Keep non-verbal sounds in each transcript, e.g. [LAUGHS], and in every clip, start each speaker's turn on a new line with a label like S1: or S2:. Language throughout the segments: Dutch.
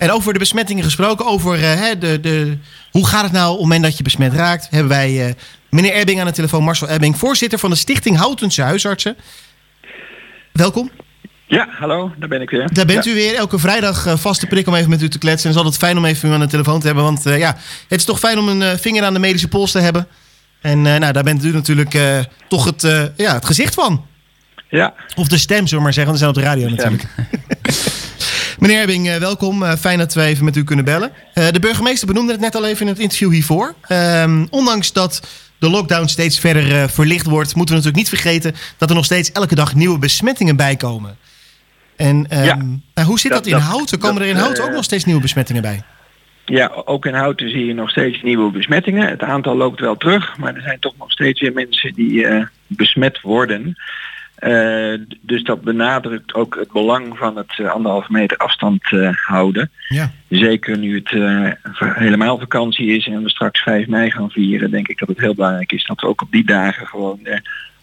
S1: En over de besmettingen gesproken, over hè, de, de, hoe gaat het nou op het moment dat je besmet raakt, hebben wij meneer Ebbing aan de telefoon, Marcel Ebbing, voorzitter van de Stichting Houtense Huisartsen. Welkom.
S2: Ja, hallo, daar ben ik weer.
S1: Daar bent u weer. Elke vrijdag uh, vaste prik om even met u te kletsen. En het is altijd fijn om even u aan de telefoon te hebben. Want uh, ja, het is toch fijn om een uh, vinger aan de medische pols te hebben. En nou, daar bent u natuurlijk toch het, ja, het gezicht van.
S2: Ja.
S1: Of de stem, zullen we maar zeggen. Want we zijn op de radio natuurlijk. [LAUGHS] Meneer Ebbing, welkom. fijn dat we even met u kunnen bellen. de burgemeester benoemde het net al even in het interview hiervoor. Ehm, ondanks dat de lockdown steeds verder verlicht wordt, moeten we natuurlijk niet vergeten dat er nog steeds elke dag nieuwe besmettingen bijkomen. En um, hoe zit dat, in Houten? Komen er in Houten ook eh, nog steeds nieuwe besmettingen bij?
S2: Ja, ook in Houten zie je nog steeds nieuwe besmettingen. Het aantal loopt wel terug, maar er zijn toch nog steeds weer mensen die uh, besmet worden. Uh, dus dat benadrukt ook het belang van het uh, anderhalve meter afstand houden.
S1: Ja.
S2: Zeker nu het helemaal vakantie is en we straks 5 mei gaan vieren, denk ik dat het heel belangrijk is dat we ook op die dagen gewoon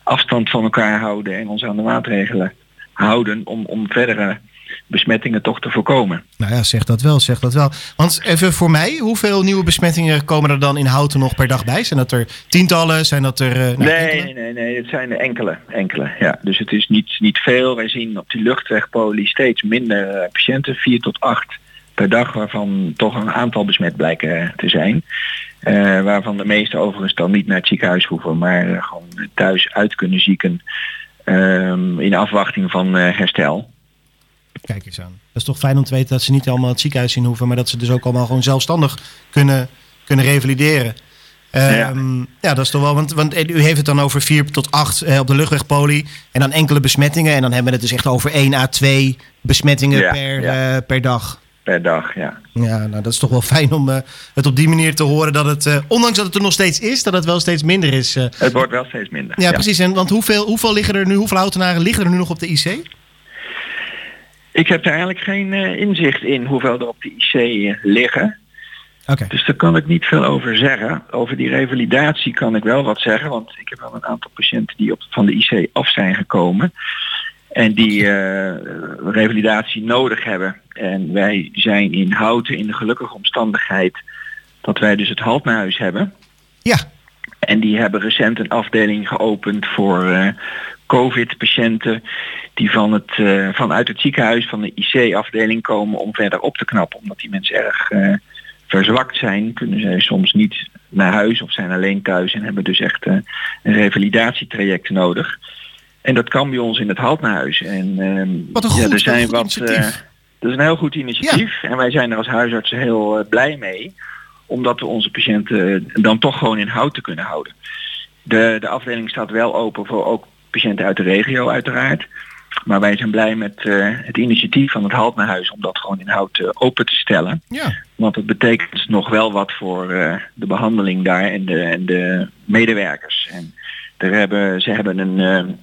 S2: afstand van elkaar houden en ons aan de maatregelen houden om, om verdere besmettingen toch te voorkomen.
S1: Nou ja, zeg dat wel, zeg dat wel. Want even voor mij, hoeveel nieuwe besmettingen komen er dan in Houten nog per dag bij? Zijn dat er tientallen? Zijn dat er... Uh,
S2: nou, nee, nee, nee, nee, het zijn er enkele, enkele. Ja. Dus het is niet, niet veel. Wij zien op die luchtwegpolie steeds minder uh, patiënten, vier tot acht per dag, waarvan toch een aantal besmet blijken te zijn. Uh, waarvan de meeste overigens dan niet naar het ziekenhuis hoeven, maar gewoon thuis uit kunnen zieken Ehm, in afwachting van eh, herstel.
S1: Kijk eens aan. Dat is toch fijn om te weten dat ze niet allemaal het ziekenhuis in hoeven, maar dat ze dus ook allemaal gewoon zelfstandig kunnen, kunnen revalideren. Um, ja. dat is toch wel, want, want u heeft het dan over 4 tot 8 eh, op de luchtwegpolie en dan enkele besmettingen. En dan hebben we het dus echt over 1 à 2 besmettingen per, uh, per dag
S2: per dag, ja.
S1: Ja, nou dat is toch wel [LAUGHS] fijn om uh, het op die manier te horen dat het, uh, ondanks dat het er nog steeds is, dat het wel steeds minder is.
S2: Het wordt wel steeds minder.
S1: Ja, precies. En want hoeveel, hoeveel liggen er nu, hoeveel houtenaren liggen er nu nog op de IC?
S2: Ik heb daar eigenlijk geen inzicht in hoeveel er op de IC liggen.
S1: Okay.
S2: Dus daar kan ik niet veel over zeggen. Over die revalidatie kan ik wel wat zeggen, want ik heb wel een aantal patiënten die op, van de IC af zijn gekomen. En die uh, revalidatie nodig hebben. En wij zijn in Houten in de gelukkige omstandigheid dat wij dus het Haltnahuis hebben.
S1: Ja.
S2: En die hebben recent een afdeling geopend voor uh, COVID-patiënten die van het, uh, vanuit het ziekenhuis van de IC-afdeling komen om verder op te knappen. Omdat die mensen erg verzwakt zijn, kunnen zij soms niet naar huis of zijn alleen thuis en hebben dus echt een revalidatietraject nodig. En dat kan bij ons in het Haltnahuis. En
S1: ehm, wat een goed, ja, er zijn wat,
S2: dat is een heel goed initiatief. En wij zijn er als huisartsen heel blij mee. Omdat we onze patiënten dan toch gewoon in hout te kunnen houden. De, de afdeling staat wel open voor ook patiënten uit de regio uiteraard. Maar wij zijn blij met uh, het initiatief van het Haltnahuis om dat gewoon in hout open te stellen.
S1: Ja.
S2: Want het betekent nog wel wat voor de behandeling daar en de, en de medewerkers. En er hebben, ze hebben een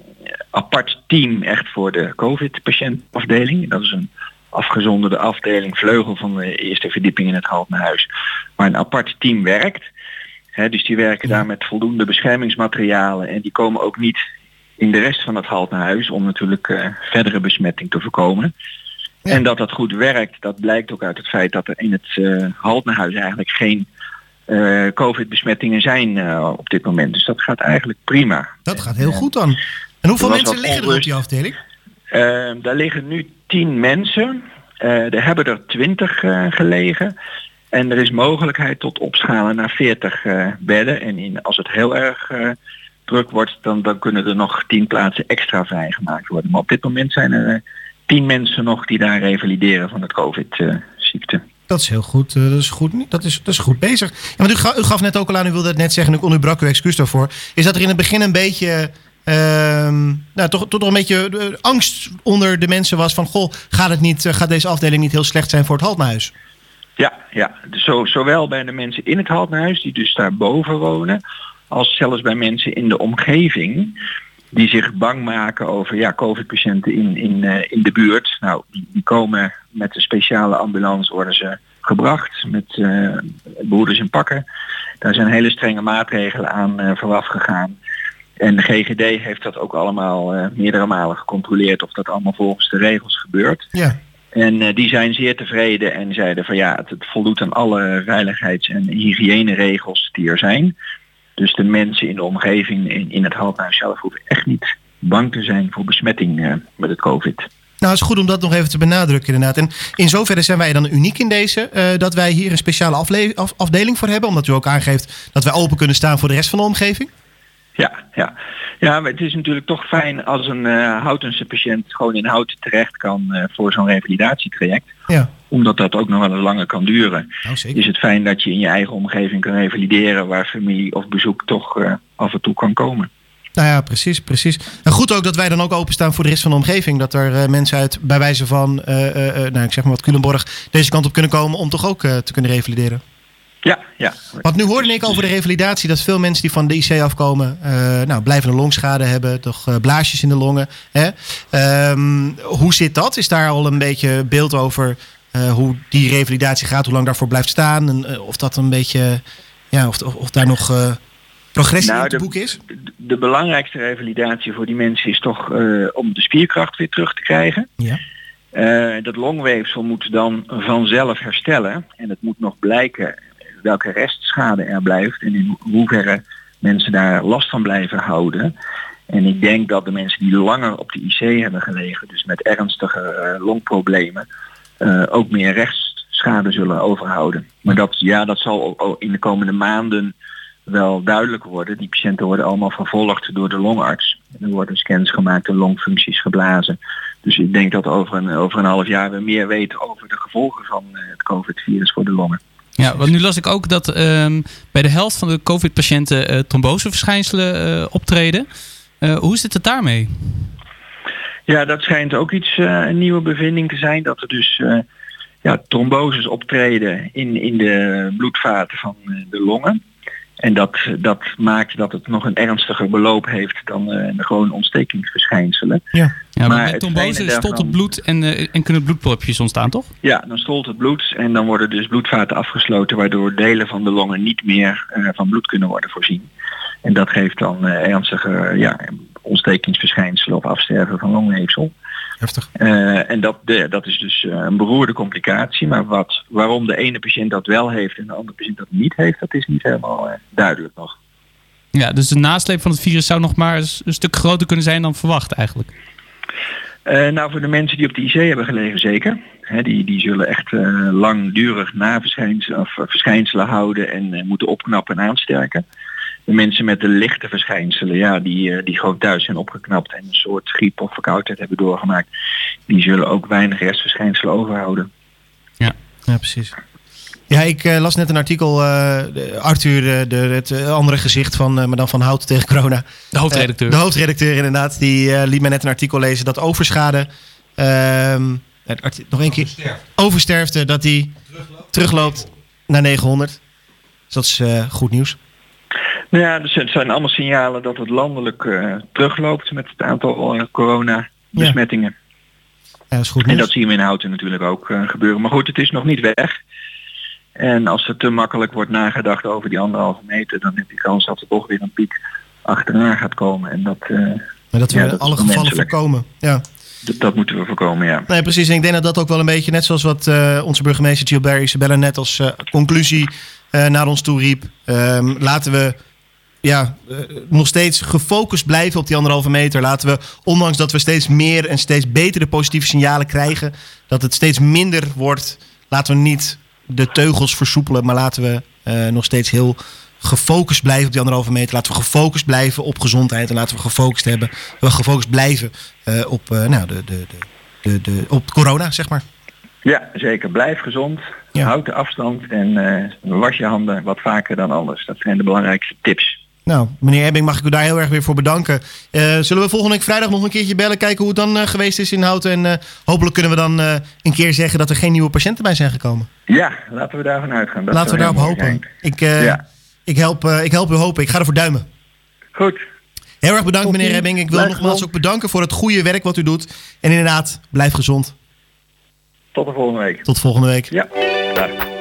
S2: apart team echt voor de COVID-patiëntafdeling. Dat is een afgezonderde afdeling, vleugel van de eerste verdieping in het Haltnerhuis, waar een apart team werkt. dus die werken daar met voldoende beschermingsmaterialen en die komen ook niet in de rest van het Haltnerhuis om natuurlijk uh, verdere besmetting te voorkomen. En dat dat goed werkt, dat blijkt ook uit het feit dat er in het uh, Haltnerhuis eigenlijk geen uh, COVID-besmettingen zijn op dit moment. Dus dat gaat eigenlijk prima.
S1: Dat gaat heel goed dan. En hoeveel mensen liggen er op die afdeling?
S2: Uh, daar liggen nu tien mensen. Uh, er hebben er twintig uh, gelegen. En er is mogelijkheid tot opschalen naar 40 uh, bedden. En in, als het heel erg druk wordt, dan, dan kunnen er nog tien plaatsen extra vrijgemaakt worden. Maar op dit moment zijn er tien mensen nog die daar revalideren van het COVID-ziekte.
S1: Dat is heel goed. dat, is goed dat, is, dat is goed bezig. Ja, maar u, gaf, u gaf net ook al aan, u wilde het net zeggen, ik onderbrak u excuus daarvoor. Is dat er in het begin een beetje Ehm, nou, toch, toch een beetje uh, angst onder de mensen was van... goh, gaat, het niet, uh, gaat deze afdeling niet heel slecht zijn voor het Haltnahuis?
S2: Ja, ja. Zo, zowel bij de mensen in het Haltnahuis, die dus daar boven wonen... als zelfs bij mensen in de omgeving die zich bang maken over ja, COVID-patiënten in, in, uh, in de buurt. Nou, die, die, komen met een speciale ambulance worden ze gebracht met uh, broeders en pakken. Daar zijn hele strenge maatregelen aan uh, vooraf gegaan. En de GGD heeft dat ook allemaal meerdere malen gecontroleerd of dat allemaal volgens de regels gebeurt.
S1: Ja.
S2: En die zijn zeer tevreden en zeiden van ja, het, het voldoet aan alle veiligheids- en hygiëneregels die er zijn. Dus de mensen in de omgeving in, in het Houthuis zelf hoeven echt niet bang te zijn voor besmetting met het COVID.
S1: Nou, het is goed om dat nog even te benadrukken inderdaad. En in zoverre zijn wij dan uniek in deze, uh, dat wij hier een speciale af afdeling voor hebben. Omdat u ook aangeeft dat wij open kunnen staan voor de rest van de omgeving.
S2: Ja, ja. ja maar het is natuurlijk toch fijn als een uh, Houtense patiënt gewoon in Houten terecht kan uh, voor zo'n revalidatietraject.
S1: Ja.
S2: Omdat dat ook nog wel eens langer kan duren.
S1: Nou.
S2: Is het fijn dat je in je eigen omgeving kan revalideren waar familie of bezoek toch uh, af en toe kan komen.
S1: Nou ja, precies, precies. En goed ook dat wij dan ook openstaan voor de rest van de omgeving. Dat er uh, mensen uit, bij wijze van, uh, uh, nou ik zeg maar wat, Culemborg, deze kant op kunnen komen om toch ook te kunnen revalideren.
S2: Ja, ja.
S1: Want nu hoorde ik over de revalidatie dat veel mensen die van de IC afkomen, nou, blijvende longschade hebben, toch blaasjes in de longen. Hè? Um, hoe zit dat? Is daar al een beetje beeld over hoe die revalidatie gaat, hoe lang daarvoor blijft staan? En of dat een beetje, ja, of, of, of daar nog progressie nou, in het boek is?
S2: De, de, belangrijkste revalidatie voor die mensen is toch om de spierkracht weer terug te krijgen.
S1: Ja.
S2: Dat longweefsel moet dan vanzelf herstellen. En het moet nog blijken welke restschade er blijft en in hoeverre mensen daar last van blijven houden. En ik denk dat de mensen die langer op de IC hebben gelegen, dus met ernstige longproblemen, ook meer rechtsschade zullen overhouden. Maar dat, ja, dat zal in de komende maanden wel duidelijk worden. Die patiënten worden allemaal vervolgd door de longarts. Er worden scans gemaakt, de longfuncties geblazen. Dus ik denk dat over een, over een half jaar we meer weten over de gevolgen van het COVID-virus voor de longen.
S3: Ja, want nu las ik ook dat um, bij de helft van de COVID-patiënten uh, tromboseverschijnselen uh, optreden. Hoe zit het daarmee?
S2: Ja, dat schijnt ook iets, een nieuwe bevinding te zijn. Dat er dus ja, tromboses optreden in, in de bloedvaten van de longen. En dat, dat maakt dat het nog een ernstiger beloop heeft dan uh, gewone ontstekingsverschijnselen.
S3: Ja, ja maar, maar met trombose stolt het bloed en, uh, en kunnen bloedpropjes ontstaan, toch?
S2: Ja, dan stolt het bloed en dan worden dus bloedvaten afgesloten... waardoor delen van de longen niet meer uh, van bloed kunnen worden voorzien. En dat geeft dan ernstige ja, ontstekingsverschijnselen of afsterven van longweefsel.
S1: Heftig.
S2: Uh, en dat, de, dat is dus uh, een beroerde complicatie. Maar wat, waarom de ene patiënt dat wel heeft en de andere patiënt dat niet heeft, dat is niet helemaal uh, duidelijk nog.
S3: Ja, dus de nasleep van het virus zou nog maar een stuk groter kunnen zijn dan verwacht eigenlijk.
S2: nou, voor de mensen die op de IC hebben gelegen zeker. He, die, die zullen echt langdurig naverschijnselen of verschijnselen houden en moeten opknappen en aansterken de mensen met de lichte verschijnselen, ja, die, die gewoon thuis zijn opgeknapt en een soort griep of verkoudheid hebben doorgemaakt, die zullen ook weinig restverschijnselen overhouden.
S3: Ja,
S1: ja precies. Ja, ik uh, las net een artikel, uh, Arthur, de, het andere gezicht van uh, Madame van Hout tegen corona.
S3: De hoofdredacteur.
S1: de hoofdredacteur inderdaad, die liet mij net een artikel lezen dat overschade, ehm, nog één keer, oversterfte, dat die terugloopt, terugloopt naar 900. Dus dat is goed nieuws.
S2: Nou ja, dus het zijn allemaal signalen dat het landelijk uh, terugloopt met het aantal uh, coronabesmettingen.
S1: Ja. ja, dat is goed
S2: en dat zien we in Houten natuurlijk ook uh, gebeuren. Maar goed, het is nog niet weg. En als er te makkelijk wordt nagedacht over die anderhalve meter, dan heb je kans dat er toch weer een piek achterna gaat komen. En dat,
S1: maar dat we ja, dat alle gevallen menselijk. voorkomen. Ja.
S2: Dat, dat, moeten we voorkomen, ja.
S1: Nee, precies. En ik denk dat dat ook wel een beetje, net zoals wat onze burgemeester Gilbert Isabella net als conclusie naar ons toe riep. Um, laten we ja, uh, nog steeds gefocust blijven op die anderhalve meter. Laten we, ondanks dat we steeds meer en steeds betere positieve signalen krijgen, dat het steeds minder wordt. Laten we niet de teugels versoepelen, maar laten we uh, nog steeds heel gefocust blijven op die anderhalve meter. Laten we gefocust blijven op gezondheid en laten we gefocust hebben, we gefocust blijven uh, op, nou, de, de, de, de, op corona, zeg maar.
S2: Ja, zeker. Blijf gezond. Ja. Houd de afstand en was je handen wat vaker dan anders. Dat zijn de belangrijkste tips.
S1: Nou, meneer Ebbing, mag ik u daar heel erg weer voor bedanken. Uh, zullen we volgende week vrijdag nog een keertje bellen, kijken hoe het dan uh, geweest is in Houten. En uh, hopelijk kunnen we dan een keer zeggen dat er geen nieuwe patiënten bij zijn gekomen.
S2: Ja, laten we daarvan uitgaan. Dat
S1: laten we daarop hopen. Ik, ja. ik, help, ik help u hopen. Ik ga ervoor duimen.
S2: Goed.
S1: Heel erg bedankt, meneer Ebbing. Ik wil blijf nogmaals gezond. ook bedanken voor het goede werk wat u doet. En inderdaad, blijf gezond.
S2: Tot de volgende week.
S1: Tot volgende week.
S2: Ja. Dag.